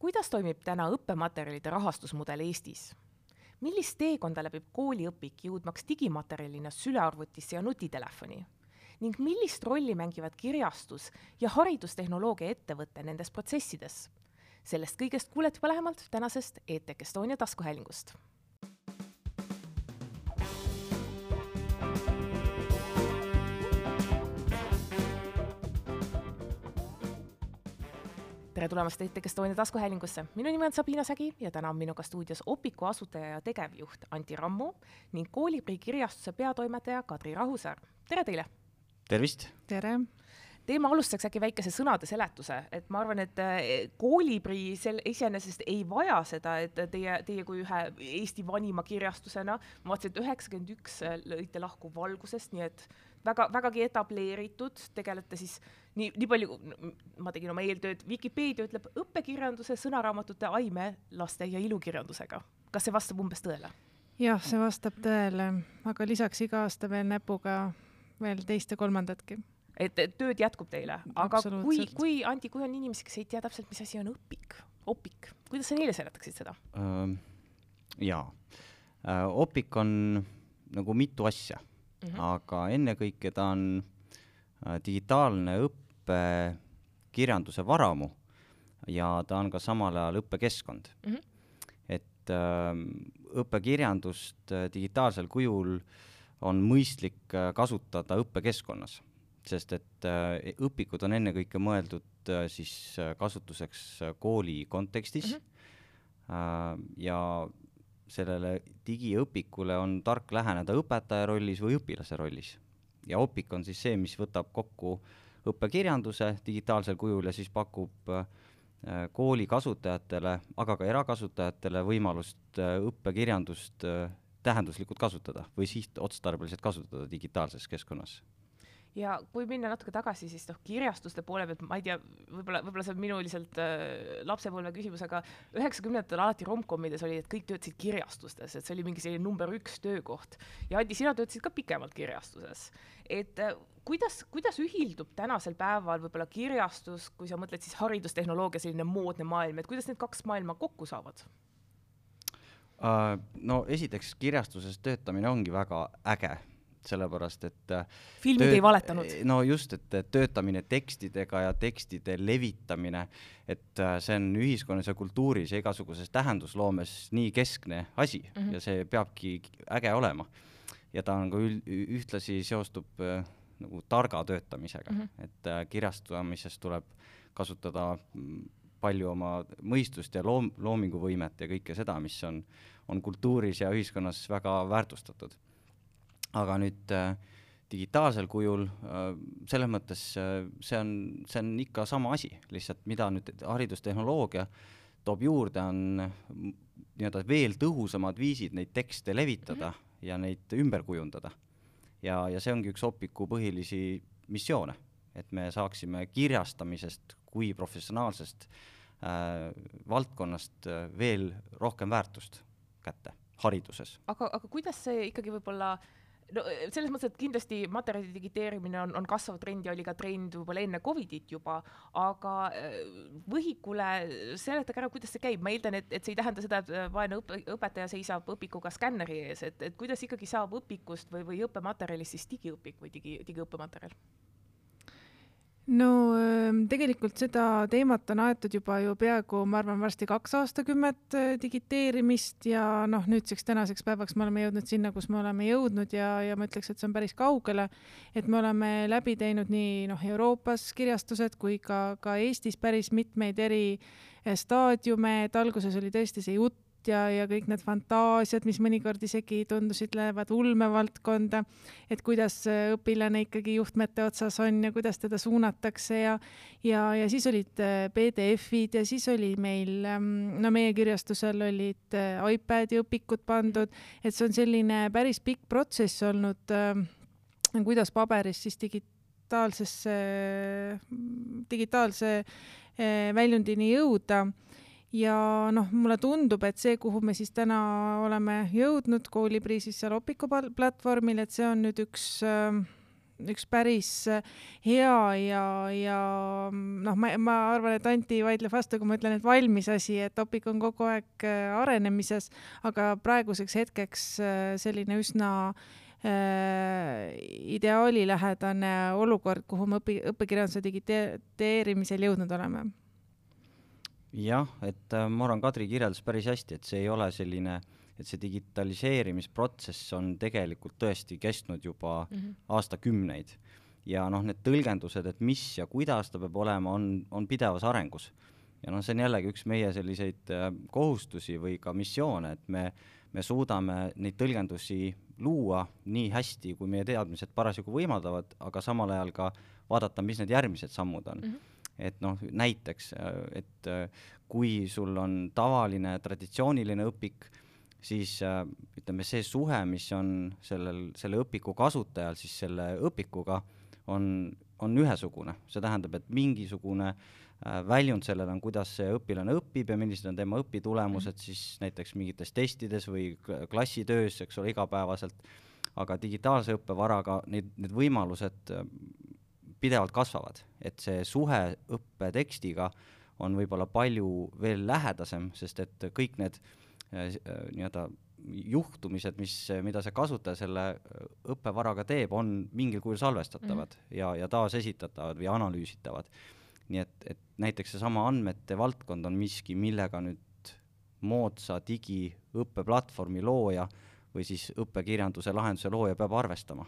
kuidas toimib täna õppematerjalide rahastusmudel Eestis? millist teekonda läbib kooliõpik, jõudmaks digimaterjalina sülearvutisse ja nutitelefoni? ning millist rolli mängivad kirjastus ja haridustehnoloogia ettevõte nendes protsessides? sellest kõigest kuulete juba lähemalt tänasest ETK Estonia taskuhäälingust tere tulemast ETK Estonia taskuhäälingusse. minu nimi on Sabina Sägi ja täna on minuga stuudios Opiku asutaja ja tegevjuht Anti Rammu ning Kooliprii kirjastuse peatoimetaja Kadri Rahusaar. tere teile! tervist! tere! teeme alustuseks äkki väikese sõnade seletuse, et ma arvan, et eh, kooliprii sel-, iseenesest ei vaja seda, et teie, teie kui ühe Eesti vanima kirjastusena, ma vaatasin, et üheksakümmend üks lõite lahku Valgusest, nii et väga, vägagi etableeritud, tegelete siis nii, nii palju, ma tegin oma eeltööd, Vikipeedia ütleb õppekirjanduse, sõnaraamatute, aime, laste ja ilukirjandusega. kas see vastab umbes tõele? jah, see vastab tõele, aga lisaks iga aasta veel näpuga veel teist ja kolmandatki et, et tööd jätkub teile, aga kui, kui Anti, kui on inimesi, kes ei tea täpselt, mis asi on õpik, opik, kuidas sa neile seletaksid seda uh,? jaa uh,, opik on nagu mitu asja mm, -hmm. aga ennekõike ta on uh, digitaalne õppekirjanduse varamu ja ta on ka samal ajal õppekeskkond mm. -hmm. et uh, õppekirjandust uh, digitaalsel kujul on mõistlik uh, kasutada õppekeskkonnas sest et äh, õpikud on ennekõike mõeldud äh, siis äh, kasutuseks kooli kontekstis mm -hmm. ja sellele digiõpikule on tark läheneda õpetaja rollis või õpilase rollis. ja Opik on siis see, mis võtab kokku õppekirjanduse digitaalsel kujul ja siis pakub kooli kasutajatele, aga ka erakasutajatele võimalust õppekirjandust tähenduslikult kasutada või sihtotstarbeliselt kasutada digitaalses keskkonnas ja kui minna natuke tagasi, siis noh, kirjastuste poole pealt, ma ei tea, võib-olla, võib-olla see on minu lihtsalt äh, lapsepõlve küsimus, aga üheksakümnendatel alati romkomides oli, et kõik töötasid kirjastustes, et see oli mingi selline number üks töökoht. ja Andi, sina töötasid ka pikemalt kirjastuses. et äh, kuidas, kuidas ühildub tänasel päeval võib-olla kirjastus, kui sa mõtled siis haridustehnoloogia selline moodne maailm, et kuidas need kaks maailma kokku saavad? Uh, no esiteks kirjastuses töötamine ongi väga äge sellepärast et äh, filmid tööt... ei valetanud. no just, et töötamine tekstidega ja tekstide levitamine, et äh, see on ühiskonnas ja kultuuris ja igasuguses tähendusloomes nii keskne asi mm -hmm. ja see peabki äge olema. ja ta on ka üld, ühtlasi seostub äh, nagu targa töötamisega mm, -hmm. et äh, kirjastamises tuleb kasutada mm, palju oma mõistust ja loom-, loominguvõimet ja kõike seda, mis on, on kultuuris ja ühiskonnas väga väärtustatud aga nüüd äh, digitaalsel kujul äh, selles mõttes äh, see on, see on ikka sama asi, lihtsalt mida nüüd haridustehnoloogia toob juurde, on nii-öelda veel tõhusamad viisid neid tekste levitada mm -hmm. ja neid ümber kujundada. ja, ja see ongi üks Opiku põhilisi missioone, et me saaksime kirjastamisest kui professionaalsest äh, valdkonnast veel rohkem väärtust kätte hariduses. aga, aga kuidas see ikkagi võib-olla äh, no eh, selles mõttes, et kindlasti materjali digiteerimine on, on kasvav trend ja oli ka trend võib-olla enne Covidit juba, aga eh, võhikule seletage ära, kuidas see käib, ma eeldan, et, et see ei tähenda seda, et vaene õpe, õpetaja seisab õpikuga skänneri ees, et, et kuidas ikkagi saab õpikust või, või õppematerjalist siis digiõpik või digi, digiõppematerjal? No ähm, tegelikult seda teemat on aetud juba ju peaaegu, ma arvan, varsti kaks aastakümmet äh, digiteerimist ja noh, nüüdseks tänaseks päevaks me oleme jõudnud sinna, kus me oleme jõudnud ja, ja ma ütleks, et see on päris kaugele. et me oleme läbi teinud nii noh, Euroopas kirjastused kui ka, ka Eestis päris mitmeid eri äh, staadiume, et alguses oli tõesti see jutt ja, ja kõik need fantaasiad, mis mõnikord isegi tundusid, lähevad ulmevaldkonda, et kuidas õpilane ikkagi juhtmete otsas on ja kuidas teda suunatakse ja ja, ja siis olid äh, PDF-id ja siis oli meil, ähm, no meie kirjastusel olid äh, iPad'i õpikud pandud, et see on selline päris pikk protsess olnud, ähm, kuidas paberist siis digitaalsesse, digitaalse äh, väljundini jõuda ja noh, mulle tundub, et see, kuhu me siis täna oleme jõudnud koolipriisis seal Opiku platvormil, et see on nüüd üks äh, üks päris hea ja, ja noh, ma, ma arvan, et Anti vaidleb vastu, kui ma ütlen, et valmis asi, et Opik on kogu aeg arenemises, aga praeguseks hetkeks selline üsna äh, ideaalilähedane olukord, kuhu me õpi, õppekirjanduse digiteerimisel jõudnud oleme jah, et äh, ma arvan, Kadri kirjeldas päris hästi, et see ei ole selline, et see digitaliseerimisprotsess on tegelikult tõesti kestnud juba mm -hmm. aastakümneid. ja noh, need tõlgendused, et mis ja kuidas ta peab olema, on, on pidevas arengus. ja noh, see on jällegi üks meie selliseid äh, kohustusi või ka missioone, et me, me suudame neid tõlgendusi luua nii hästi, kui meie teadmised parasjagu võimaldavad, aga samal ajal ka vaadata, mis need järgmised sammud on mm. -hmm et noh, näiteks, et kui sul on tavaline traditsiooniline õpik, siis ütleme, see suhe, mis on sellel, selle õpiku kasutajal siis selle õpikuga, on, on ühesugune, see tähendab, et mingisugune väljund sellele on, kuidas see õpilane õpib ja millised on tema õpitulemused mm. siis näiteks mingites testides või klassitöös, eks ole, igapäevaselt, aga digitaalse õppevaraga neid, need võimalused pidevalt kasvavad, et see suhe õppetekstiga on võib-olla palju veel lähedasem, sest et kõik need äh, äh, nii-öelda juhtumised, mis, mida see kasutaja selle äh, õppevaraga teeb, on mingil kujul salvestatavad mm -hmm. ja, ja taasesitatavad või analüüsitavad. nii et, et näiteks seesama andmete valdkond on miski, millega nüüd moodsa digiõppeplatvormi looja või siis õppekirjanduse lahenduse looja peab arvestama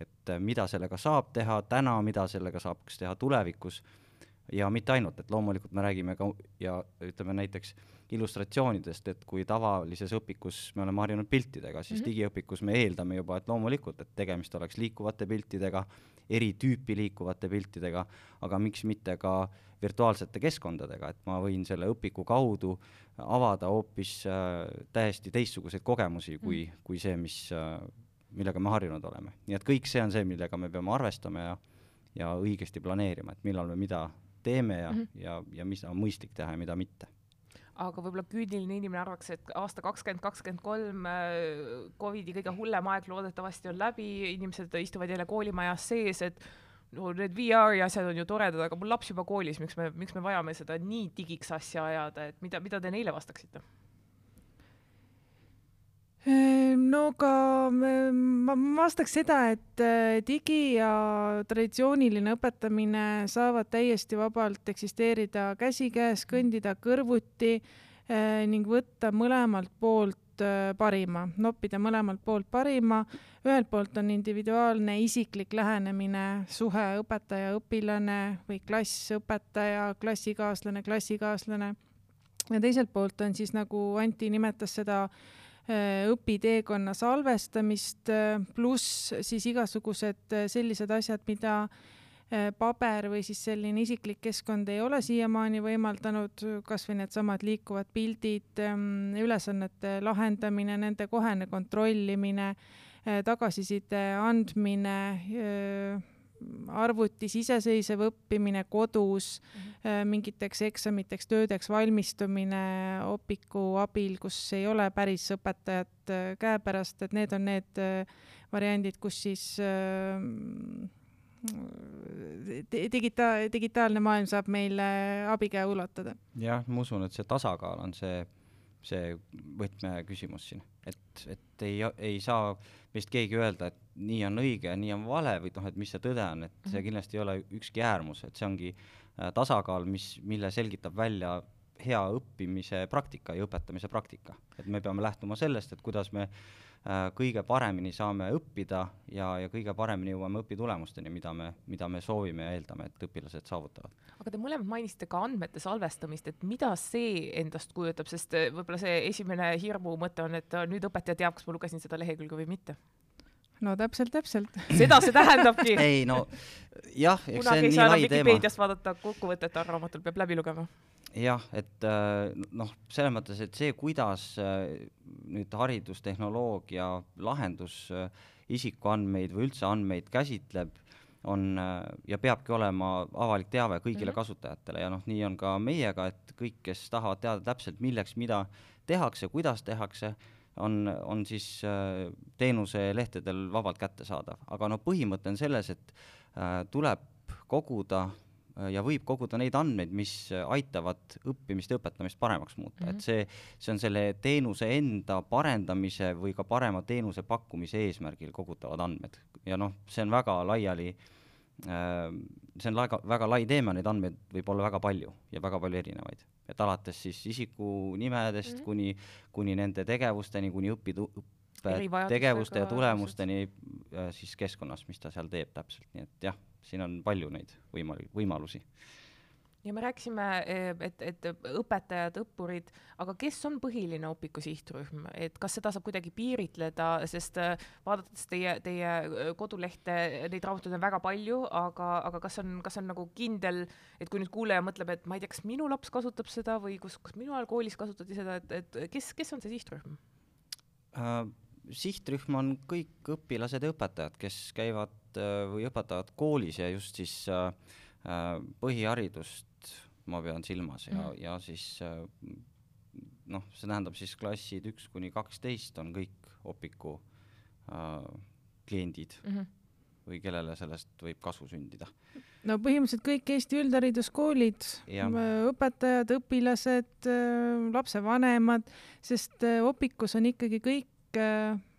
et äh, mida sellega saab teha täna, mida sellega saaks teha tulevikus ja mitte ainult, et loomulikult me räägime ka ja ütleme näiteks illustratsioonidest, et kui tavalises õpikus me oleme harjunud piltidega, siis mm -hmm. digiõpikus me eeldame juba, et loomulikult, et tegemist oleks liikuvate piltidega, eri tüüpi liikuvate piltidega, aga miks mitte ka virtuaalsete keskkondadega, et ma võin selle õpiku kaudu avada hoopis äh, täiesti teistsuguseid kogemusi kui mm, -hmm. kui see, mis äh, millega me harjunud oleme. nii et kõik see on see, millega me peame arvestama ja, ja õigesti planeerima, et millal me mida teeme ja mm, -hmm. ja, ja mis on mõistlik teha ja mida mitte aga võib-olla küüniline inimene arvaks, et aasta kakskümmend kakskümmend kolm äh, Covidi kõige hullem aeg loodetavasti on läbi, inimesed istuvad jälle koolimajas sees, et no need VR-i asjad on ju toredad, aga mul laps juba koolis, miks me, miks me vajame seda nii digiks asja ajada, et mida, mida te neile vastaksite? No ka ma vastaks seda, et äh, digi ja traditsiooniline õpetamine saavad täiesti vabalt eksisteerida käsikäes, kõndida kõrvuti äh, ning võtta mõlemalt poolt äh, parima, noppida mõlemalt poolt parima. ühelt poolt on individuaalne isiklik lähenemine, suhe õpetaja-õpilane või klass, õpetaja, klassikaaslane, klassikaaslane. ja teiselt poolt on siis nagu Anti nimetas seda Äh, õpiteekonna salvestamist, äh, pluss siis igasugused äh, sellised asjad, mida paber või siis selline isiklik keskkond ei ole siiamaani võimaldanud, kas või needsamad liikuvad pildid, ähm, ülesannete lahendamine, nende kohene kontrollimine, tagasiside andmine arvutis iseseisev õppimine kodus mm, -hmm. mingiteks eksamiteks, töödeks valmistumine Opiku abil, kus ei ole päris õpetajat äh, käepärast, et need on need äh, variandid, kus siis digita-, digitaalne maailm saab meile abikäe ulatada. jah, ma usun, et see tasakaal on see, see võtmeküsimus siin, et, et ei, ei saa meist keegi öelda, et nii on õige ja nii on vale või noh, et mis see tõde on, et see mhm. kindlasti ei ole ükski äärmus, et see ongi äh, tasakaal, mis, mille selgitab välja hea õppimise praktika ja õpetamise praktika. et me peame lähtuma sellest, et kuidas me äh, kõige paremini saame õppida ja, ja kõige paremini jõuame õpitulemusteni, mida me, mida me soovime ja eeldame, et õpilased saavutavad. aga te mõlemad mainisite ka andmete salvestamist, et mida see endast kujutab, sest äh, võib-olla see esimene hirmu mõte on, et nüüd õpetaja teab, kas ma lugesin seda lehekülge või mitte no täpselt, täpselt. seda see tähendabki ei no jah, eks see on nii lai teema. Vikipeediast vaadata kokkuvõtet arvamatul peab läbi lugema. Jah, et äh, noh, selles mõttes, et see, kuidas äh, nüüd haridustehnoloogia lahendus äh, isikuandmeid või üldse andmeid käsitleb, on ja peabki olema avalik teave kõigile mm -hmm. kasutajatele ja noh, nii on ka meiega, et kõik, kes tahavad teada täpselt, milleks mida tehakse, kuidas tehakse, on, on siis teenuselehtedel vabalt kättesaadav, aga no põhimõte on selles, et tuleb koguda ja võib koguda neid andmeid, mis aitavad õppimist ja õpetamist paremaks muuta mm, -hmm. et see, see on selle teenuse enda parendamise või ka parema teenuse pakkumise eesmärgil kogutavad andmed ja noh, see on väga laiali äh, see on väga, väga lai teema, neid andmeid võib olla väga palju ja väga palju erinevaid. et alates siis isikunimedest mm -hmm. kuni, kuni nende tegevusteni, kuni õpitu-, õppetegevuste ja tulemusteni äh, siis keskkonnas, mis ta seal teeb täpselt, nii et jah, siin on palju neid võimal-, võimalusi. Ja me rääkisime, eh, et, et õpetajad, õppurid, aga kes on põhiline Opiku sihtrühm, et kas seda saab kuidagi piiritleda, sest eh, vaadates teie, teie eh, kodulehte, neid raamatuid on väga palju, aga, aga kas on, kas on nagu kindel, et kui nüüd kuulaja mõtleb, et ma ei tea, kas minu laps kasutab seda või kus, kus minu ajal koolis kasutati seda, et, et kes, kes on see sihtrühm? Uh,? Sihtrühm on kõik õpilased ja õpetajad, kes käivad uh, või õpetavad koolis ja just siis uh, põhiharidust ma pean silmas ja mm, ja siis äh, noh, see tähendab siis klassid üks kuni kaksteist on kõik Opiku äh, kliendid mm. -hmm või kellele sellest võib kasu sündida? no põhimõtteliselt kõik Eesti üldhariduskoolid, õpetajad, õpilased, äh, lapsevanemad, sest äh, Opikus on ikkagi kõik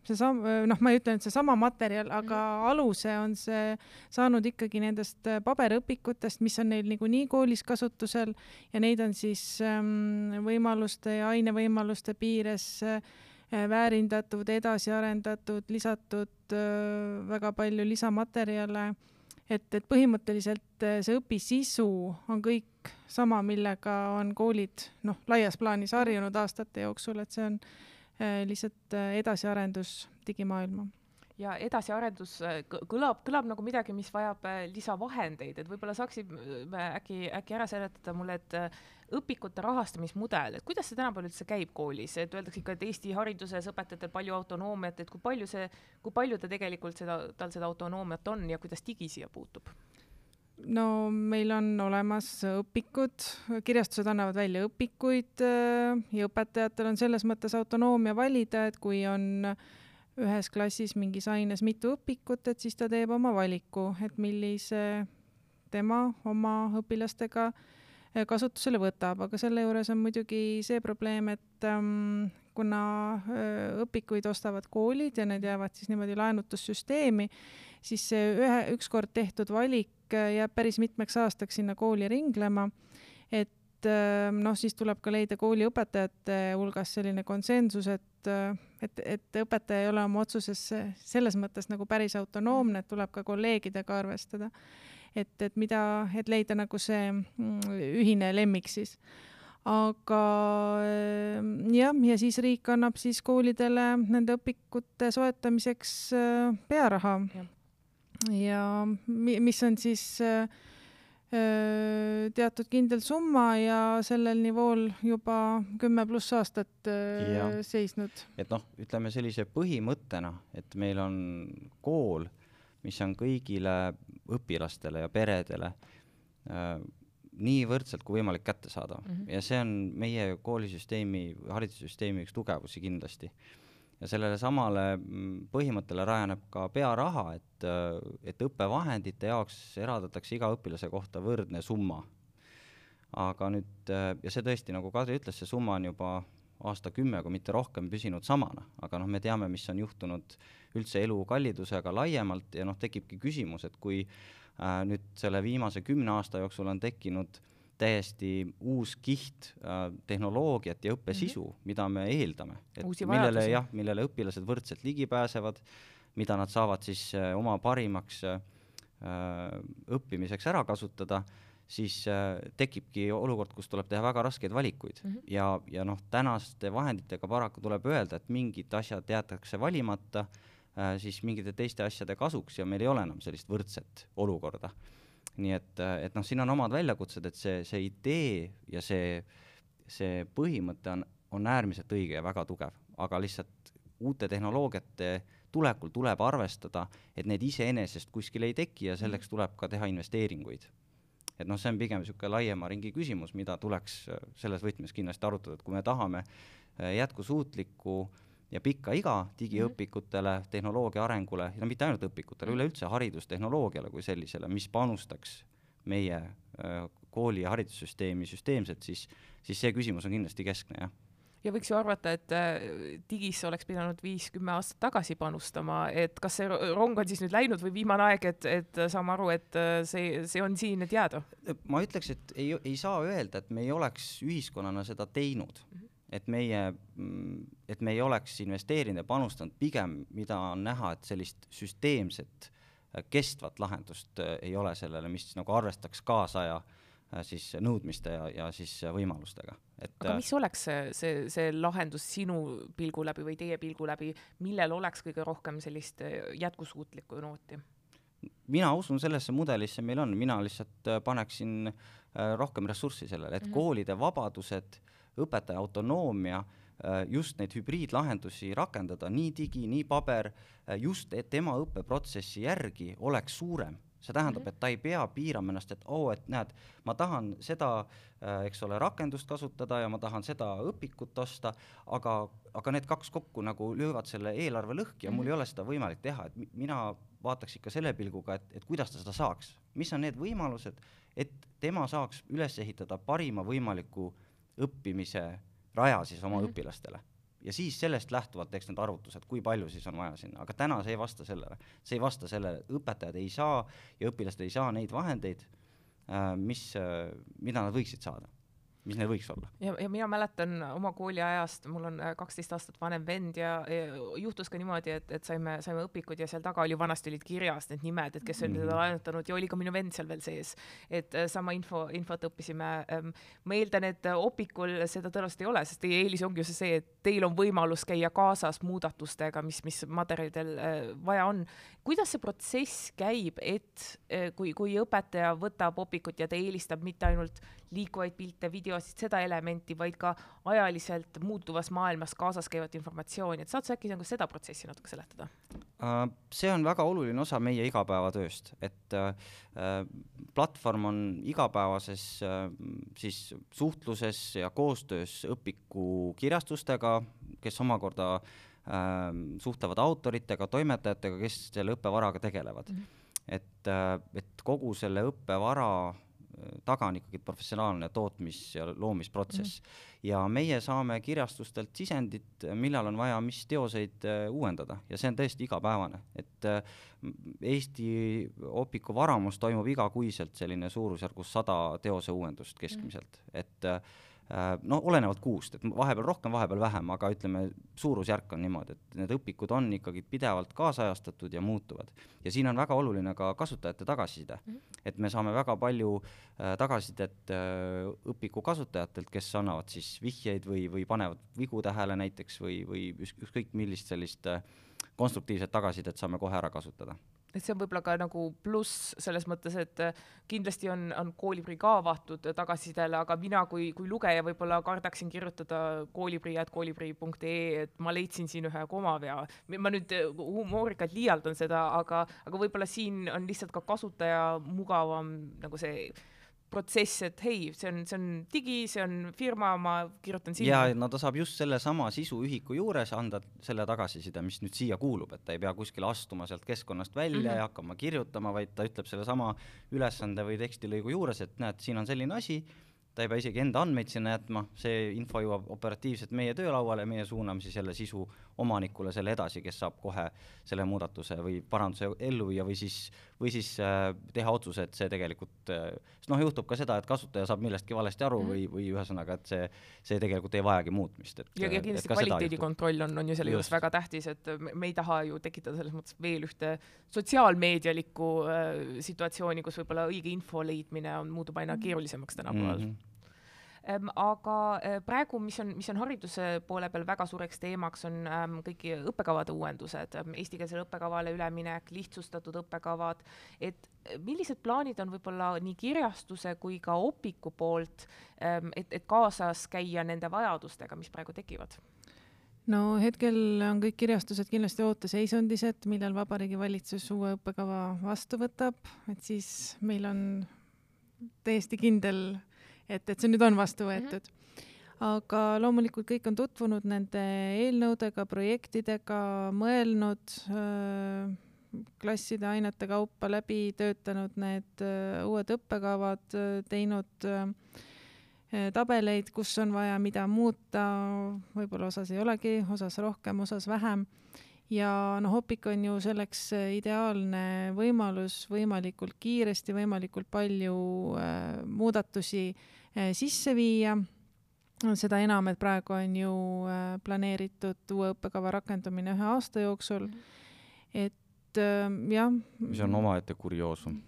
seesama, noh, ma ei ütle nüüd seesama materjal, aga mm. aluse on see saanud ikkagi nendest äh, paberõpikutest, mis on neil niikuinii koolis kasutusel ja neid on siis ähm, võimaluste ja ainevõimaluste piires äh, väärindatud, edasi arendatud, lisatud äh, väga palju lisamaterjale. et, et põhimõtteliselt äh, see õpisisu on kõik sama, millega on koolid noh, laias plaanis harjunud aastate jooksul, et see on äh, Äh, lihtsalt äh, edasiarendus digimaailma. Ja edasiarendus äh, kõlab, kõlab nagu midagi, mis vajab lisavahendeid, et võib-olla saaksid äkki, äkki ära seletada mulle, et õpikute rahastamismudel, et kuidas see tänapäeval üldse käib koolis, et öeldakse ikka, et Eesti hariduses õpetajatel palju autonoomiat, et kui palju see, kui palju ta tegelikult seda, tal seda autonoomiat on ja kuidas digi siia puutub? No meil on olemas õpikud, kirjastused annavad välja õpikuid äh, ja õpetajatel on selles mõttes autonoomia valida, et kui on ühes klassis mingis aines mitu õpikut, et siis ta teeb oma valiku, et millise tema oma õpilastega äh, kasutusele võtab, aga selle juures on muidugi see probleem, et ähm, kuna õpikuid ostavad koolid ja need jäävad siis niimoodi laenutussüsteemi, siis see ühe, ükskord tehtud valik jääb päris mitmeks aastaks sinna kooli ringlema, et noh, siis tuleb ka leida kooliõpetajate hulgas selline konsensus, et, et, et õpetaja ei ole oma otsuses selles mõttes nagu päris autonoomne, et tuleb ka kolleegidega arvestada. et, et mida, et leida nagu see mm, ühine lemmik siis aga jah, ja siis riik annab siis koolidele nende õpikute soetamiseks pearaha ja mis on siis äh, teatud kindel summa ja sellel nivool juba kümme pluss aastat ja. seisnud. et noh, ütleme sellise põhimõttena, et meil on kool, mis on kõigile õpilastele ja peredele nii võrdselt kui võimalik kättesaadav mm -hmm. ja see on meie koolisüsteemi, haridussüsteemi üks tugevusi kindlasti ja sellele samale mm, põhimõttele rajaneb ka pearaha, et, et õppevahendite jaoks eraldatakse iga õpilase kohta võrdne summa. aga nüüd, ja see tõesti, nagu Kadri ütles, see summa on juba aastakümme, kui mitte rohkem, püsinud samana, aga noh, me teame, mis on juhtunud üldse elukallidusega laiemalt ja noh, tekibki küsimus, et kui äh, nüüd selle viimase kümne aasta jooksul on tekkinud täiesti uus kiht äh, tehnoloogiat ja õppesisu mm, -hmm. mida me eeldame, et Uusi millele jah, millele õpilased võrdselt ligi pääsevad, mida nad saavad siis äh, oma parimaks äh, õppimiseks ära kasutada, siis äh, tekibki olukord, kus tuleb teha väga raskeid valikuid mm -hmm. ja, ja noh, tänaste vahenditega paraku tuleb öelda, et mingid asjad jäetakse valimata äh, siis mingite teiste asjade kasuks ja meil ei ole enam sellist võrdset olukorda nii et, et noh, siin on omad väljakutsed, et see, see idee ja see, see põhimõte on, on äärmiselt õige ja väga tugev, aga lihtsalt uute tehnoloogiate tulekul tuleb arvestada, et need iseenesest kuskil ei teki ja selleks mm. tuleb ka teha investeeringuid. et noh, see on pigem niisugune laiema ringi küsimus, mida tuleks selles võtmes kindlasti arutada, et kui me tahame jätkusuutlikku ja pikka iga digiõpikutele, tehnoloogia arengule, no mitte ainult õpikutele, üleüldse haridustehnoloogiale kui sellisele, mis panustaks meie kooli ja haridussüsteemi süsteemselt, siis, siis see küsimus on kindlasti keskne, jah ja võiks ju arvata, et äh, digisse oleks pidanud viis-kümme aastat tagasi panustama, et kas see rong on siis nüüd läinud või viimane aeg, et, et saame aru, et äh, see, see on siin, et jääda? ma ütleks, et ei, ei saa öelda, et me ei oleks ühiskonnana seda teinud mm. -hmm et meie, et me ei oleks investeerinud ja panustanud, pigem mida on näha, et sellist süsteemset äh, kestvat lahendust ei ole sellele, mis nagu arvestaks kaasaja äh, Äh, siis nõudmiste ja, ja siis võimalustega. et aga äh, mis oleks see, see, see lahendus sinu pilgu läbi või teie pilgu läbi, millel oleks kõige rohkem sellist äh, jätkusuutlikku nooti? Mina usun sellesse mudelisse meil on, mina lihtsalt paneksin rohkem ressurssi sellele, et mm -hmm. koolide vabadused, õpetaja autonoomia, just neid hübriidlahendusi rakendada, nii digi, nii paber, just et tema õppeprotsessi järgi oleks suurem see tähendab, mhm. et ta ei pea piirama ennast, et oo oh,, et näed, ma tahan seda äh,, eks ole, rakendust kasutada ja ma tahan seda õpikut osta, aga, aga need kaks kokku nagu löövad selle eelarve lõhki ja mul mm -hmm. ei ole seda võimalik teha, et mina vaataks ikka selle pilguga, et, et kuidas ta seda saaks, mis on need võimalused, et tema saaks üles ehitada parima võimaliku õppimise raja siis oma mm -hmm. õpilastele ja siis sellest lähtuvalt teeks need arvutused, kui palju siis on vaja sinna, aga täna see ei vasta sellele. see ei vasta sellele, õpetajad ei saa ja õpilased ei saa neid vahendeid, äh, mis, äh, mida nad võiksid saada mis neil võiks olla. ja, ja mina mäletan oma kooliajast, mul on äh, kaksteist aastat vanem vend ja, ja juhtus ka niimoodi, et, et saime, saime õpikud ja seal taga oli, vanasti olid kirjas need nimed, et kes mm -hmm. teda laenutanud ja oli ka minu vend seal veel sees. et äh, sama info, infot õppisime. Ähm, ma eeldan, et opikul seda tõenäoliselt ei ole, sest teie eelis ongi ju see, et teil on võimalus käia kaasas muudatustega, mis, mis materjalidel äh, vaja on. kuidas see protsess käib, et kui, kui õpetaja võtab opikut ja ta eelistab mitte ainult liikuvaid pilte, videosid, seda elementi, vaid ka ajaliselt muutuvas maailmas kaasas käivat informatsiooni, et saad sa äkki nagu seda protsessi natuke seletada? Äh, see on väga oluline osa meie igapäevatööst, et äh, platvorm on igapäevases äh, siis suhtluses ja koostöös õpikukirjastustega, kes omakorda suhtlevad autoritega, toimetajatega, kes selle õppevaraga tegelevad mm. -hmm. et, et kogu selle õppevara taga on ikkagi professionaalne tootmis- ja loomisprotsess mm. -hmm. ja meie saame kirjastustelt sisendit, millal on vaja mis teoseid äh, uuendada ja see on tõesti igapäevane, et äh, Eesti Opiku varamus toimub igakuiselt selline suurusjärgus sada teose uuendust keskmiselt mm, -hmm. et äh, no olenevalt kuust, et vahepeal rohkem, vahepeal vähem, aga ütleme, suurusjärk on niimoodi, et need õpikud on ikkagi pidevalt kaasajastatud ja muutuvad. ja siin on väga oluline ka kasutajate tagasiside mm. -hmm. et me saame väga palju äh, tagasisidet äh, õpiku kasutajatelt, kes annavad siis vihjeid või, või panevad vigu tähele näiteks või, või ükskõik millist sellist äh, konstruktiivset tagasisidet saame kohe ära kasutada et see on võib-olla ka nagu pluss selles mõttes, et äh, kindlasti on, on kooliprii ka avatud tagasisidele, aga mina kui, kui lugeja võib-olla kardaksin kirjutada kooliprii.kooliprii.ee, et ma leidsin siin ühe komavea. ma nüüd äh, humoorikalt liialdan seda, aga, aga võib-olla siin on lihtsalt ka kasutaja mugavam nagu see protsess, et hei, see on, see on digi, see on firma, ma kirjutan sinna. ja no ta saab just sellesama sisuühiku juures anda selle tagasiside, mis nüüd siia kuulub, et ta ei pea kuskile astuma sealt keskkonnast välja mm -hmm. ja hakkama kirjutama, vaid ta ütleb sellesama ülesande või tekstilõigu juures, et näed, siin on selline asi ta ei pea isegi enda andmeid sinna jätma, see info jõuab operatiivselt meie töölauale, meie suuname siis jälle sisu omanikule selle edasi, kes saab kohe selle muudatuse või paranduse ellu viia või siis, või siis äh, teha otsuse, et see tegelikult äh,, sest noh, juhtub ka seda, et kasutaja saab millestki valesti aru mm -hmm. või, või ühesõnaga, et see, see tegelikult ei vajagi muutmist, et ja, ja kindlasti kvaliteedikontroll on, on ju selle juures väga tähtis, et me, me ei taha ju tekitada selles mõttes veel ühte sotsiaalmeedialikku äh, situatsiooni, kus võib-olla õige info leidmine on, muutub aina mhm. keerulisemaks tänapäeval mm. -hmm aga eh, praegu, mis on, mis on hariduse poole peal väga suureks teemaks, on ähm, kõik õppekavade uuendused, ehm, eestikeelsele õppekavale üleminek, lihtsustatud õppekavad, et eh, millised plaanid on võib-olla nii kirjastuse kui ka Opiku poolt, ehm, et, et kaasas käia nende vajadustega, mis praegu tekivad? no hetkel on kõik kirjastused kindlasti ooteseisundis, et millal Vabariigi Valitsus uue õppekava vastu võtab, et siis meil on täiesti kindel et, et see nüüd on vastu mhm. võetud mm. -hmm aga loomulikult kõik on tutvunud nende eelnõudega, projektidega, mõelnud äh, klasside ainete kaupa läbi, töötanud need äh, uued õppekavad, teinud tabeleid, kus on vaja mida muuta, võib-olla osas ei olegi, osas rohkem, osas vähem ja noh, Opik on ju selleks ideaalne võimalus võimalikult kiiresti, võimalikult palju äh, muudatusi äh, sisse viia seda enam, et praegu on ju äh, planeeritud uue õppekava rakendumine ühe aasta jooksul. et äh, jah. mis on omaette kurioosum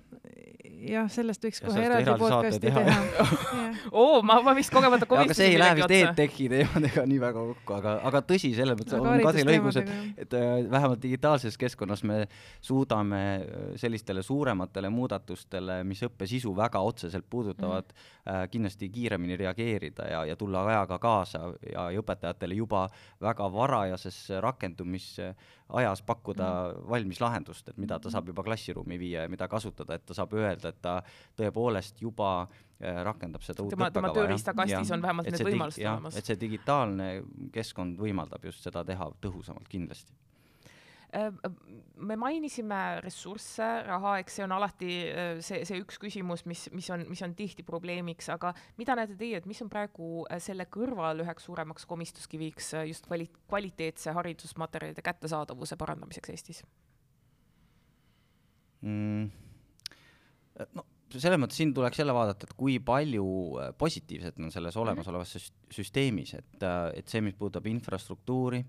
jah, sellest võiks ja kohe eraldi, eraldi podcast'i teha, teha. oo, ma, ma vist kogemata komisjoni aga see ei lähe vist EdTechi teemadega nii väga kokku, aga, aga tõsi, selles mõttes on Kadril õigus, et, et äh, vähemalt digitaalses keskkonnas me suudame äh, sellistele suurematele muudatustele, mis õppe sisu väga otseselt puudutavad mm, -hmm. kindlasti kiiremini reageerida ja, ja tulla ajaga kaasa ja, ja õpetajatele juba väga varajases rakendumisajas pakkuda mm -hmm. valmis lahendust, et mida ta saab juba klassiruumi viia ja mida kasutada, et ta saab öelda, et ta tõepoolest juba äh, rakendab seda uut tema, tema tööriistakastis on vähemalt need võimalused olemas. et see digitaalne keskkond võimaldab just seda teha tõhusamalt kindlasti äh, me mainisime ressursse, raha, eks see on alati äh, see, see üks küsimus, mis, mis on, mis on tihti probleemiks, aga mida näete teie, et mis on praegu selle kõrval üheks suuremaks komistuskiviks just kvali-, kvaliteetse haridusmaterjalide kättesaadavuse parandamiseks Eestis mm.? No selles mõttes siin tuleks jälle vaadata, et kui palju äh, positiivset on selles mhm. olemasolevas süsteemis, et, äh, et see, mis puudutab infrastruktuuri,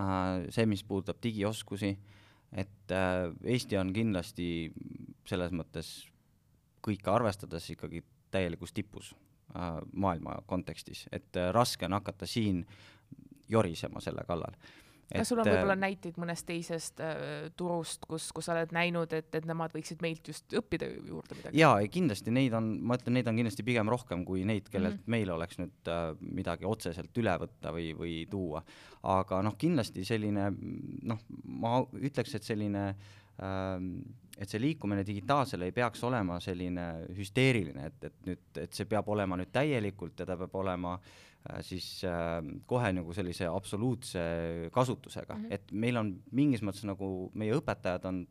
äh, see, mis puudutab digioskusi, et Eesti on kindlasti selles mõttes kõike arvestades ikkagi täielikus tipus maailma kontekstis, et raske on hakata siin jorisema selle kallal kas sul on võib-olla näiteid mõnest teisest äh, turust, kus, kus sa oled näinud, et, et nemad võiksid meilt just õppida juurde midagi? jaa, kindlasti neid on, ma ütlen, neid on kindlasti pigem rohkem kui neid, kellelt mm -hmm. meil oleks nüüd äh, midagi otseselt üle võtta või, või tuua. aga noh, kindlasti selline noh, ma ütleks, et selline äh, et see liikumine digitaalsele ei peaks olema selline hüsteeriline, et, et nüüd, et see peab olema nüüd täielikult ja ta peab olema äh, Äh, siis äh, kohe nagu sellise absoluutse kasutusega mm, -hmm. et meil on mingis mõttes nagu meie õpetajad on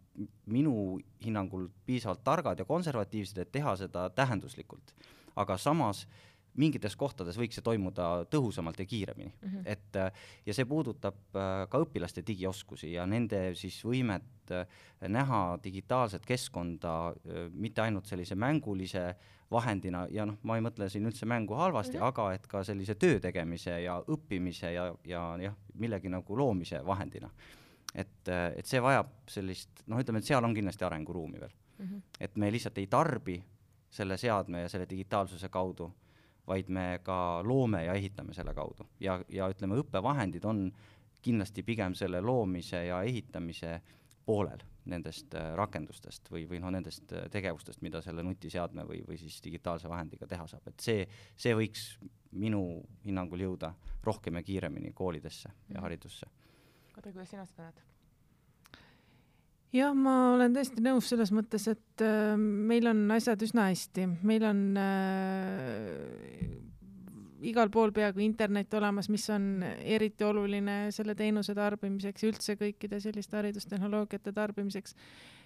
minu hinnangul piisavalt targad ja konservatiivsed, et teha seda tähenduslikult. aga samas mingites kohtades võiks see toimuda tõhusamalt ja kiiremini mm, -hmm. et äh, ja see puudutab äh, ka õpilaste digioskusi ja nende siis võimet äh, näha digitaalset keskkonda mitte ainult sellise mängulise äh, vahendina ja noh, ma ei mõtle siin üldse mängu halvasti mm, -hmm. aga et ka sellise töö tegemise ja õppimise ja, ja jah, millegi nagu loomise vahendina. et, et see vajab sellist, noh, ütleme, et seal on kindlasti arenguruumi veel mm. -hmm. et me lihtsalt ei tarbi selle seadme ja selle digitaalsuse kaudu, vaid me ka loome ja ehitame selle kaudu ja, ja ütleme, õppevahendid on kindlasti pigem selle loomise ja ehitamise poolel nendest äh, rakendustest või, või noh, nendest äh, tegevustest, mida selle nutiseadme või, või siis digitaalse vahendiga teha saab, et see, see võiks minu hinnangul jõuda rohkem ja kiiremini koolidesse ja mhm. haridusse. Kadri, kuidas sina seda näed? Jah, ma olen täiesti nõus selles mõttes, et äh, meil on asjad üsna hästi, meil on äh, igal pool peaaegu internet olemas, mis on eriti oluline selle teenuse tarbimiseks ja üldse kõikide selliste haridustehnoloogiate tarbimiseks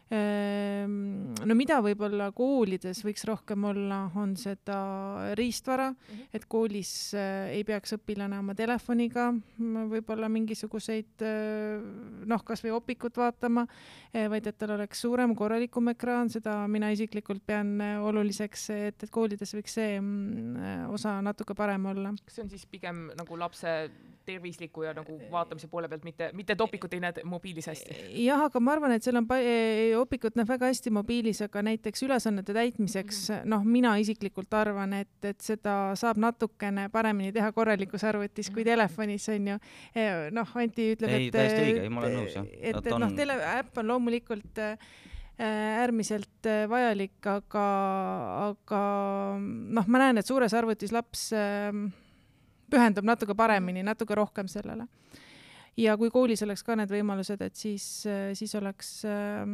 no mida võib-olla koolides võiks rohkem olla, on seda riistvara mm, -hmm. et koolis äh, ei peaks õpilane oma telefoniga võib-olla mingisuguseid äh, noh, kasvõi opikut vaatama, äh, vaid et tal oleks suurem, korralikum ekraan, seda mina isiklikult pean oluliseks, et, et koolides võiks see mm, osa natuke parem olla. kas see on siis pigem nagu lapse tervisliku ja nagu vaatamise poole pealt, mitte, mitte et opikut ei näe mobiilis hästi? jah, aga ma arvan, et seal on Opikut näeb väga hästi mobiilis, aga näiteks ülesannete täitmiseks -hmm. noh, mina isiklikult arvan, et, et seda saab natukene paremini teha korralikus arvutis kui mhm. telefonis on ju. E, noh, Anti ütleb, et. ei, täiesti õige, ei, ma olen nõus jah. et, et on... noh, tele, äpp on loomulikult äärmiselt vajalik, aga, aga noh, ma näen, et suures arvutis laps äh, pühendub natuke paremini, natuke rohkem sellele ja kui koolis oleks ka need võimalused, et siis, siis oleks äh,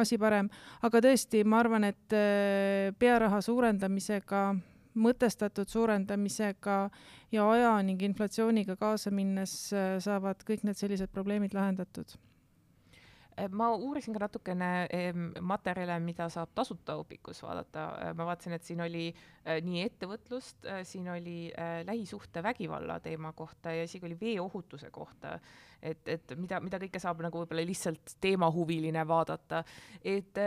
asi parem. aga tõesti, ma arvan, et äh, pearaha suurendamisega mõtestatud suurendamisega ja aja ning inflatsiooniga kaasa minnes äh, saavad kõik need sellised probleemid lahendatud Äh, ma uurisin ka natukene materjale, mida saab tasuta õpikus vaadata, äh, ma vaatasin, et siin oli äh, nii ettevõtlust, siin oli lähisuhtevägivalla teema kohta ja isegi oli veeohutuse kohta, et, et mida, mida kõike saab nagu võib-olla lihtsalt teemahuviline vaadata, et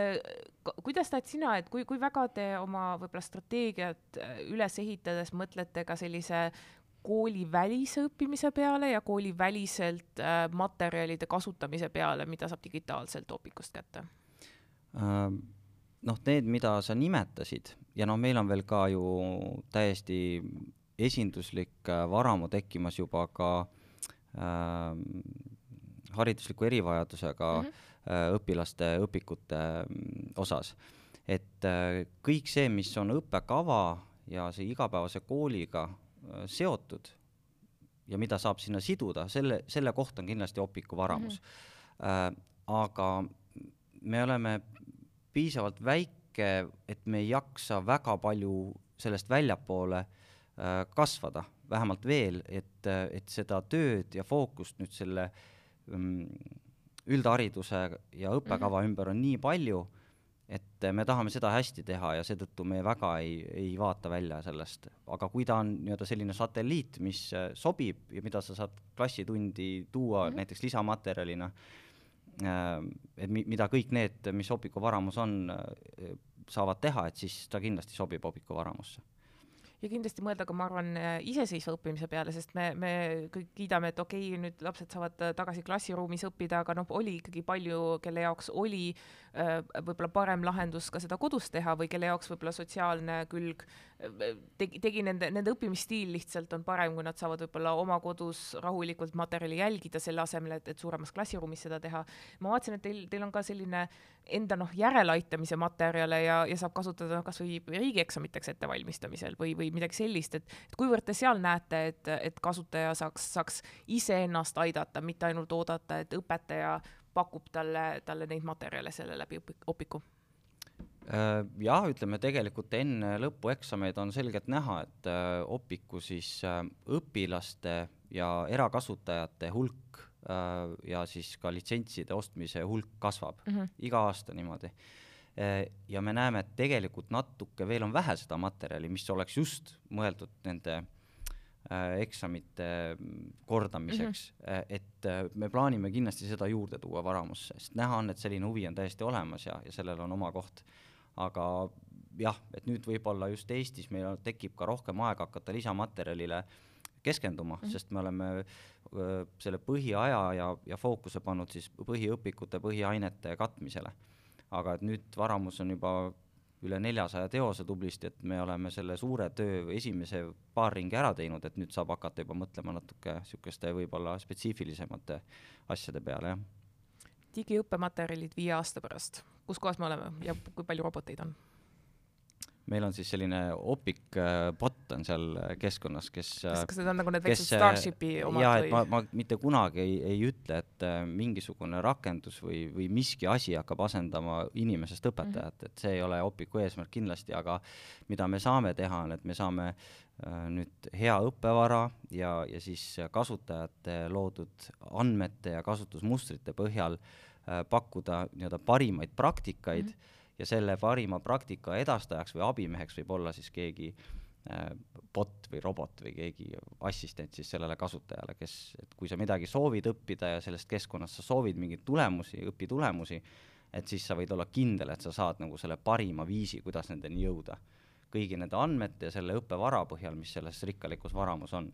kuidas näed sina, et kui, kui väga te oma võib-olla strateegiat üles ehitades mõtlete ka sellise koolivälise õppimise peale ja kooliväliselt äh, materjalide kasutamise peale, mida saab digitaalselt Opikust kätte ähm,? noh, need, mida sa nimetasid ja noh, meil on veel ka ju täiesti esinduslik äh, varamu tekkimas juba ka äh, haridusliku erivajadusega mm -hmm. äh, õpilaste õpikute mm, osas. et äh, kõik see, mis on õppekava ja see igapäevase kooliga seotud ja mida saab sinna siduda, selle, selle koht on kindlasti Opiku varamus mm. -hmm. Äh, aga me oleme piisavalt väike, et me ei jaksa väga palju sellest väljapoole äh, kasvada, vähemalt veel, et, et seda tööd ja fookust nüüd selle mm, üldhariduse ja õppekava mm -hmm. ümber on nii palju et me tahame seda hästi teha ja seetõttu me väga ei, ei vaata välja sellest, aga kui ta on nii-öelda selline satelliit, mis äh, sobib ja mida sa saad klassitundi tuua mm -hmm. näiteks lisamaterjalina, äh, et mi-, mida kõik need, mis Opiku varamus on, äh, saavad teha, et siis ta kindlasti sobib Opiku varamusse ja kindlasti mõelda ka, ma arvan, iseseisva õppimise peale, sest me, me kõik kiidame, et okei okay,, nüüd lapsed saavad tagasi klassiruumis õppida, aga noh, oli ikkagi palju, kelle jaoks oli Äh, võib-olla parem lahendus ka seda kodus teha või kelle jaoks võib-olla sotsiaalne külg äh, tegi, tegi nende, nende õppimisstiil lihtsalt on parem, kui nad saavad võib-olla oma kodus rahulikult materjali jälgida, selle asemel, et, et suuremas klassiruumis seda teha. ma vaatasin, et teil, teil on ka selline enda noh, järeleaitamise materjale ja, ja saab kasutada noh, kasvõi riigieksamiteks ettevalmistamisel või, või midagi sellist, et, et kuivõrd te seal näete, et, et kasutaja saaks, saaks iseennast aidata, mitte ainult oodata, et õpetaja pakub talle, talle neid materjale selle läbi opiku? Äh, jah, ütleme tegelikult enne lõpueksameid on selgelt näha, et äh, opiku siis äh, õpilaste ja erakasutajate hulk ja siis ka litsentside ostmise hulk kasvab mm -hmm. iga aasta niimoodi. Ja me näeme, et tegelikult natuke veel on vähe seda materjali, mis oleks just mõeldud nende äh, Äh, eksamite mm, kordamiseks mm, -hmm. et äh, me plaanime kindlasti seda juurde tuua varamusse, sest näha on, et selline huvi on täiesti olemas ja, ja sellel on oma koht. aga jah, et nüüd võib-olla just Eestis meil tekib ka rohkem aega hakata lisamaterjalile keskenduma mm, -hmm. sest me oleme öö, selle põhiaja ja, ja fookuse pannud siis põhiõpikute, põhiainete katmisele. Aga et nüüd Varamus on juba üle neljasaja teose tublisti, et me oleme selle suure töö esimese paar ringi ära teinud, et nüüd saab hakata juba mõtlema natuke niisuguste võib-olla spetsiifilisemate asjade peale, jah. digiõppematerjalid viie aasta pärast, kus kohas me oleme ja kui palju roboteid on? Meil on siis selline Opic äh, bot on seal äh, keskkonnas, kes kas, kas need on nagu need väiksed Starshipi omad jaa, et ma, ma mitte kunagi ei, ei ütle, et äh, mingisugune rakendus või, või miski asi hakkab asendama inimesest õpetajat mm, -hmm. et see ei ole Opiku eesmärk kindlasti, aga mida me saame teha, on, et me saame äh, nüüd hea õppevara ja, ja siis kasutajate loodud andmete ja kasutusmustrite põhjal äh, pakkuda nii-öelda parimaid praktikaid mm, -hmm ja selle parima praktika edastajaks või abimeheks võib olla siis keegi äh, bot või robot või keegi assistent siis sellele kasutajale, kes, et kui sa midagi soovid õppida ja sellest keskkonnast sa soovid mingeid tulemusi, õpitulemusi, et siis sa võid olla kindel, et sa saad nagu selle parima viisi, kuidas nendeni jõuda. kõigi nende andmete ja selle õppevara põhjal, mis selles rikkalikus varamus on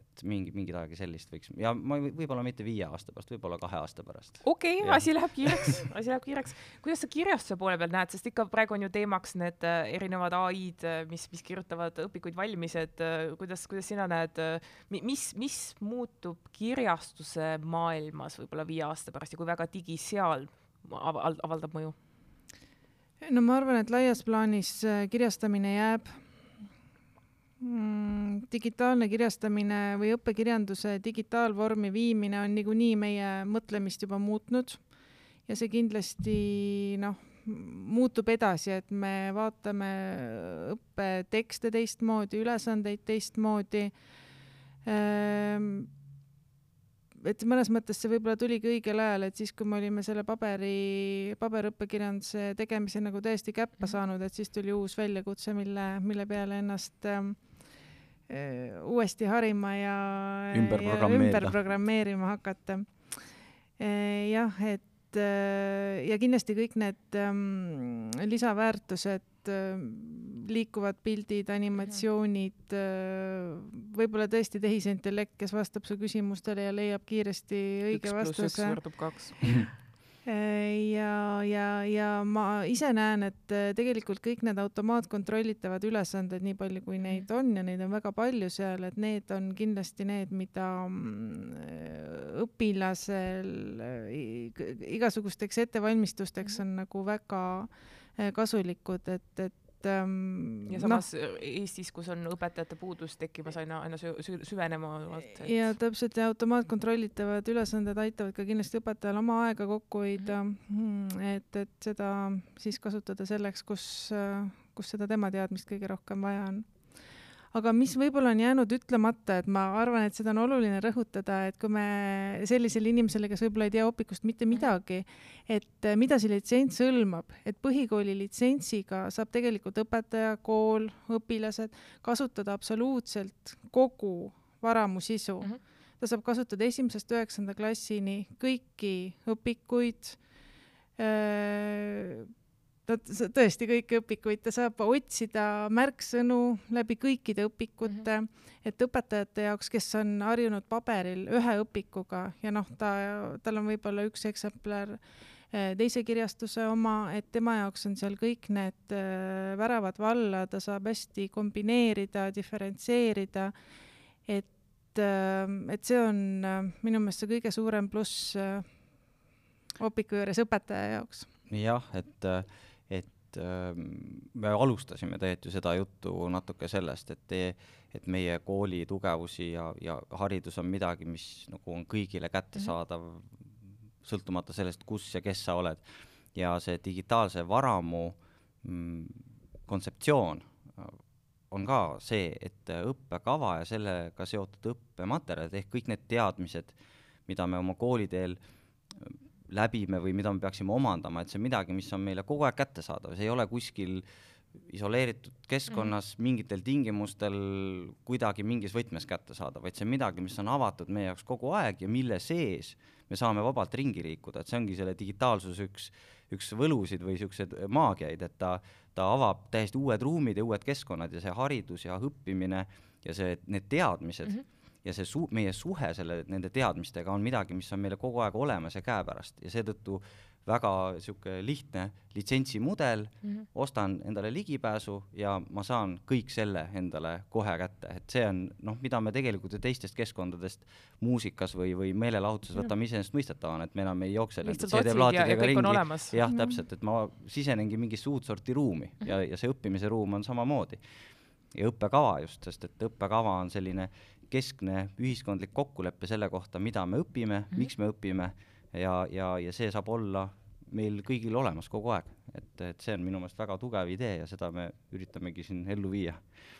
et mingi, mingit aega sellist võiks ja ma võib-olla mitte viie aasta pärast, võib-olla kahe aasta pärast. okei okay,, asi läheb kiireks asi läheb kiireks. kuidas sa kirjastuse poole peal näed, sest ikka praegu on ju teemaks need äh, erinevad ai-d, äh, mis, mis kirjutavad õpikuid valmis, et äh, kuidas, kuidas sina näed, mis, mis muutub kirjastuse maailmas võib-olla viie aasta pärast ja kui väga digi seal avaldab mõju? no ma arvan, et laias plaanis kirjastamine jääb? Digitaalne kirjastamine või õppekirjanduse digitaalvormi viimine on niikuinii meie mõtlemist juba muutnud ja see kindlasti noh, muutub edasi, et me vaatame õppetekste teistmoodi, ülesandeid teistmoodi ähm, et mõnes mõttes see võib-olla tuligi õigel ajal, et siis, kui me olime selle paberi, paberõppekirjanduse tegemise nagu täiesti käppa mhm. saanud, et siis tuli uus väljakutse, mille, mille peale ennast äh, uuesti harima ja ümber programmeerida, ümber programmeerima hakata äh,. jah, et äh, ja kindlasti kõik need ähm, lisaväärtused äh, liikuvad pildid, animatsioonid, äh, võib-olla tõesti tehisintellekt, kes vastab su küsimustele ja leiab kiiresti õige vastuse. üks pluss üks võrdub kaks äh, ja, ja, ja ma ise näen, et äh, tegelikult kõik need automaatkontrollitavad ülesanded, nii palju kui neid on ja neid on väga palju seal, et need on kindlasti need, mida mm, õpilasel igasugusteks ettevalmistusteks on nagu väga kasulikud, et, et et ähm, ja samas no, Eestis, kus on õpetajate puudus tekkimas aina, aina sü süvenema et.... ja täpselt ja automaatkontrollitavad ülesanded aitavad ka kindlasti õpetajal oma aega kokku hoida. Mm, -hmm. et, et seda siis kasutada selleks, kus, kus seda tema teadmist kõige rohkem vaja on aga mis võib-olla on jäänud ütlemata, et ma arvan, et seda on oluline rõhutada, et kui me sellisele inimesele, kes võib-olla ei tea Opikust mitte midagi, et eh, mida see litsents hõlmab, et põhikooli litsentsiga saab tegelikult õpetaja, kool, õpilased kasutada absoluutselt kogu varamu sisu mm. -hmm. ta saab kasutada esimesest üheksanda klassini kõiki õpikuid ta tõesti kõiki õpikuid, ta saab otsida märksõnu läbi kõikide õpikute mm, -hmm. et õpetajate jaoks, kes on harjunud paberil ühe õpikuga ja noh, ta, tal on võib-olla üks eksemplar eh, teise kirjastuse oma, et tema jaoks on seal kõik need äh, väravad valla, ta saab hästi kombineerida, diferentseerida, et äh,, et see on minu meelest see kõige suurem pluss opiku juures õpetaja jaoks. jah, et äh et ähm, me alustasime tegelikult ju seda juttu natuke sellest, et, et meie kooli tugevusi ja, ja haridus on midagi, mis nagu on kõigile kättesaadav mm, -hmm. sõltumata sellest, kus ja kes sa oled. ja see digitaalse varamu mm, kontseptsioon äh, on ka see, et õppekava ja sellega seotud õppematerjalid ehk kõik need teadmised, mida me oma kooliteel läbime või mida me peaksime omandama, et see on midagi, mis on meile kogu aeg kättesaadav, see ei ole kuskil isoleeritud keskkonnas mm -hmm. mingitel tingimustel kuidagi mingis võtmes kättesaadav, vaid see on midagi, mis on avatud meie jaoks kogu aeg ja mille sees me saame vabalt ringi liikuda, et see ongi selle digitaalsuse üks, üks võlusid või niisuguseid maagiaid, et ta, ta avab täiesti uued ruumid ja uued keskkonnad ja see haridus ja õppimine ja see, need teadmised mm, -hmm ja see su-, meie suhe selle, nende teadmistega on midagi, mis on meile kogu aeg olemas ja käepärast ja seetõttu väga niisugune lihtne litsentsimudel mm, -hmm. ostan endale ligipääsu ja ma saan kõik selle endale kohe kätte, et see on noh, mida me tegelikult ju teistest keskkondadest muusikas või, või meelelahutuses võtame iseenesestmõistetavana, et me enam ei jookse CD-plaatidega ringi. jah, mhm. täpselt, et ma sisenengi mingisse uut sorti ruumi mm -hmm. ja, ja see õppimise ruum on samamoodi. ja õppekava just, sest et õppekava on selline keskne ühiskondlik kokkulepe selle kohta, mida me õpime mm, -hmm. miks me õpime ja, ja, ja see saab olla meil kõigil olemas kogu aeg, et, et see on minu meelest väga tugev idee ja seda me üritamegi siin ellu viia.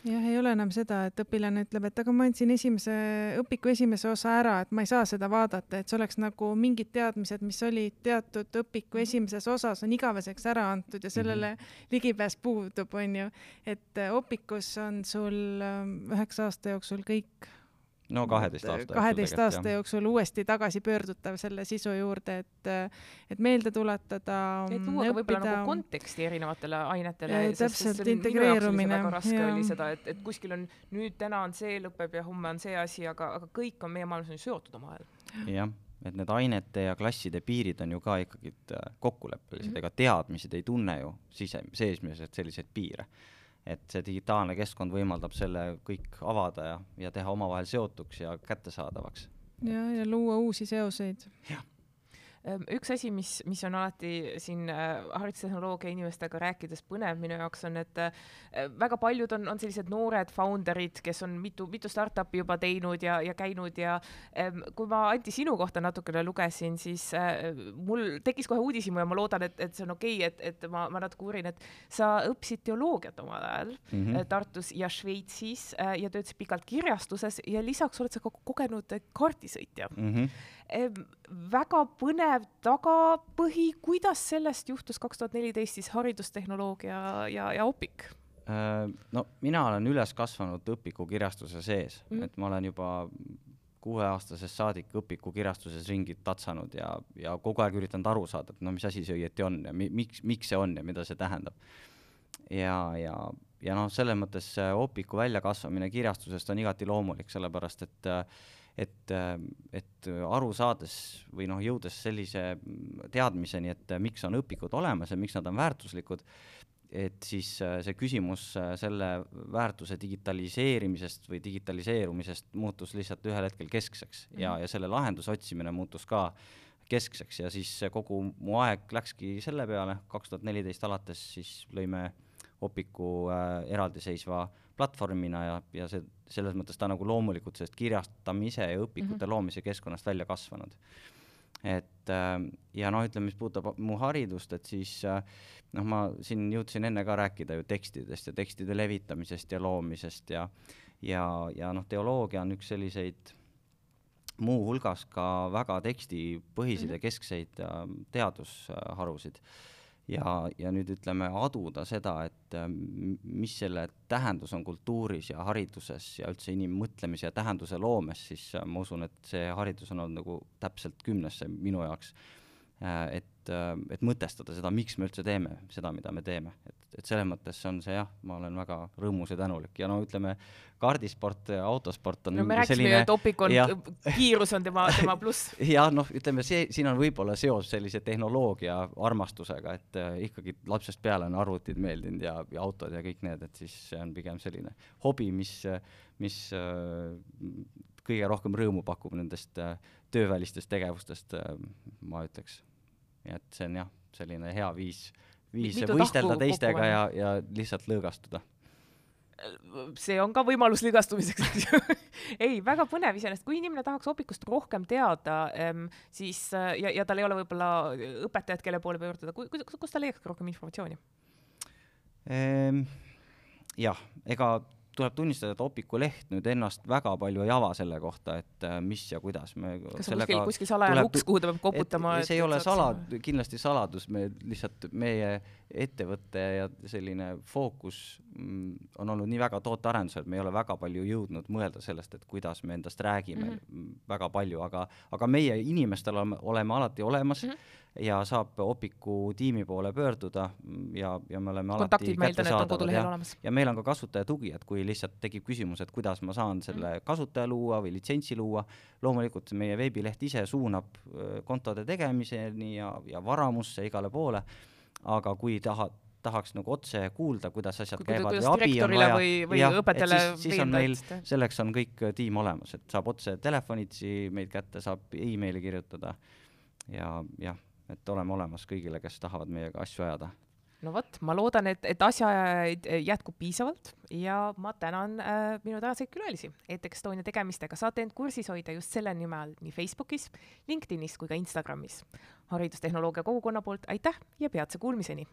jah, ei ole enam seda, et õpilane ütleb, et aga ma andsin esimese, õpiku esimese osa ära, et ma ei saa seda vaadata, et see oleks nagu mingid teadmised, mis olid teatud õpiku mhm. esimeses osas, on igaveseks ära antud ja sellele mm -hmm. ligipääs puudub, on ju. et õpikus on sul ähm, üheksa aasta jooksul kõik no kaheteist aasta jooksul. kaheteist aasta jooksul uuesti tagasipöördutav selle sisu juurde, et, et meelde tuletada. et luua ka võib-olla nagu konteksti erinevatele ainetele. täpselt, integreerumine. väga raske ja. oli seda, et, et kuskil on nüüd, täna on see lõpeb ja homme on see asi, aga, aga kõik on meie maailmas on ju seotud omavahel. jah et need ainete ja klasside piirid on ju ka ikkagi äh, kokkuleppelised mm, -hmm. ega teadmised ei tunne ju sise, seesmiselt selliseid piire et see digitaalne keskkond võimaldab selle kõik avada ja, ja teha omavahel seotuks ja kättesaadavaks. ja, ja luua uusi seoseid. jah üks asi, mis, mis on alati siin äh, haridustehnoloogia inimestega rääkides põnev minu jaoks on, et äh, väga paljud on, on sellised noored founder'id, kes on mitu, mitu startup'i juba teinud ja, ja käinud ja ähm, kui ma Anti sinu kohta natukene lugesin, siis äh, mul tekkis kohe uudishimu ja ma loodan, et, et see on okei okay,, et, et ma, ma natuke uurin, et sa õppisid teoloogiat omal ajal mm -hmm. Tartus ja Šveitsis ja töötasid pikalt kirjastuses ja lisaks oled sa ka kogenud kaardisõitja mm. -hmm väga põnev tagapõhi, kuidas sellest juhtus kaks tuhat neliteist siis haridustehnoloogia ja, ja Opik? Äh, no mina olen üles kasvanud Õpiku kirjastuse sees mm, -hmm. et ma olen juba kuueaastasest saadik Õpiku kirastuses ringi tatsanud ja, ja kogu aeg üritanud aru saada, et no mis asi see õieti on ja mi, miks, miks see on ja mida see tähendab. ja, ja, ja noh, selles mõttes Opiku väljakasvamine kirjastusest on igati loomulik, sellepärast et äh, et, et aru saades või noh, jõudes sellise teadmiseni, et miks on õpikud olemas ja miks nad on väärtuslikud, et siis see küsimus selle väärtuse digitaliseerimisest või digitaliseerumisest muutus lihtsalt ühel hetkel keskseks mm -hmm. ja, ja selle lahenduse otsimine muutus ka keskseks ja siis kogu mu aeg läkski selle peale, kaks tuhat neliteist alates siis lõime Opiku äh, eraldiseisva platvormina ja, ja see, selles mõttes ta nagu loomulikult sellest kirjastamise ja õpikute mm -hmm. loomise keskkonnast välja kasvanud. et äh, ja noh, ütleme, mis puudutab mu haridust, et siis äh, noh, ma siin jõudsin enne ka rääkida ju tekstidest ja tekstide levitamisest ja loomisest ja ja, ja noh, teoloogia on üks selliseid muuhulgas ka väga tekstipõhiseid mm -hmm. ja keskseid äh, teadusharusid äh, ja, ja nüüd ütleme, aduda seda, et ähm, mis selle tähendus on kultuuris ja hariduses ja üldse inimmõtlemise ja tähenduse loomes, siis äh, ma usun, et see haridus on olnud nagu täpselt kümnesse minu jaoks. Äh, et, äh, et mõtestada seda, miks me üldse teeme seda, mida me teeme, et, et selles mõttes on see jah, ma olen väga rõõmus ja tänulik. Ja no ütleme, kaardisport, autosport on no me rääkisime ju, et Opik on, kiirus on tema, tema pluss. jah, noh, ütleme see, siin on võib-olla seos sellise tehnoloogia armastusega, et äh, ikkagi lapsest peale on arvutid meeldinud ja, ja autod ja kõik need, et siis see on pigem selline hobi, mis, mis äh, kõige rohkem rõõmu pakub nendest äh, töövälistest tegevustest äh,, ma ütleks nii et see on jah, selline hea viis, viis Mitu võistelda teistega ja, ja lihtsalt lõõgastuda. See on ka võimalus lõõgastumiseks, eks ju. Ei, väga põnev iseenesest, kui inimene tahaks Opikust rohkem teada, siis ja, ja tal ei ole võib-olla õpetajat, kelle poole pöörduda, kus, ta leiaks rohkem informatsiooni? Ehm,? jah, ega tuleb tunnistada, et Opiku leht nüüd ennast väga palju ei ava selle kohta, et äh, mis ja kuidas me kas on kuskil, kuskil salajane uks, kuhu ta peab koputama? see ei ole salad, kindlasti saladus, me lihtsalt, meie ettevõte ja selline fookus mm, on olnud nii väga tootearendusel, et me ei ole väga palju jõudnud mõelda sellest, et kuidas me endast räägime mm -hmm. väga palju, aga, aga meie inimestel oleme, oleme alati olemas mm, -hmm ja saab Opiku tiimi poole pöörduda ja, ja me oleme kontaktid alati kättesaadavad ja, ja meil on ka kasutaja tugi, et kui lihtsalt tekib küsimus, et kuidas ma saan selle mm. kasutaja luua või litsentsi luua, loomulikult meie veebileht ise suunab kontode tegemiseni ja, ja varamusse igale poole, aga kui tahad, tahaks nagu otse kuulda, kuidas asjad kui, käivad või abi on vaja, või, või jah, õpetajale siis, siis on meil, selleks on kõik tiim olemas, et saab otse telefonitsi meid kätte, saab emaili kirjutada ja jah et oleme olemas kõigile, kes tahavad meiega asju ajada. no vot, ma loodan, et, et asjaajajaid jätkub piisavalt ja ma tänan äh, minu tänaseid külalisi. ETEK Estonia tegemistega saate end kursis hoida just selle nime all nii Facebookis, LinkedInis kui ka Instagramis. haridustehnoloogia kogukonna poolt aitäh ja peatse kuulmiseni!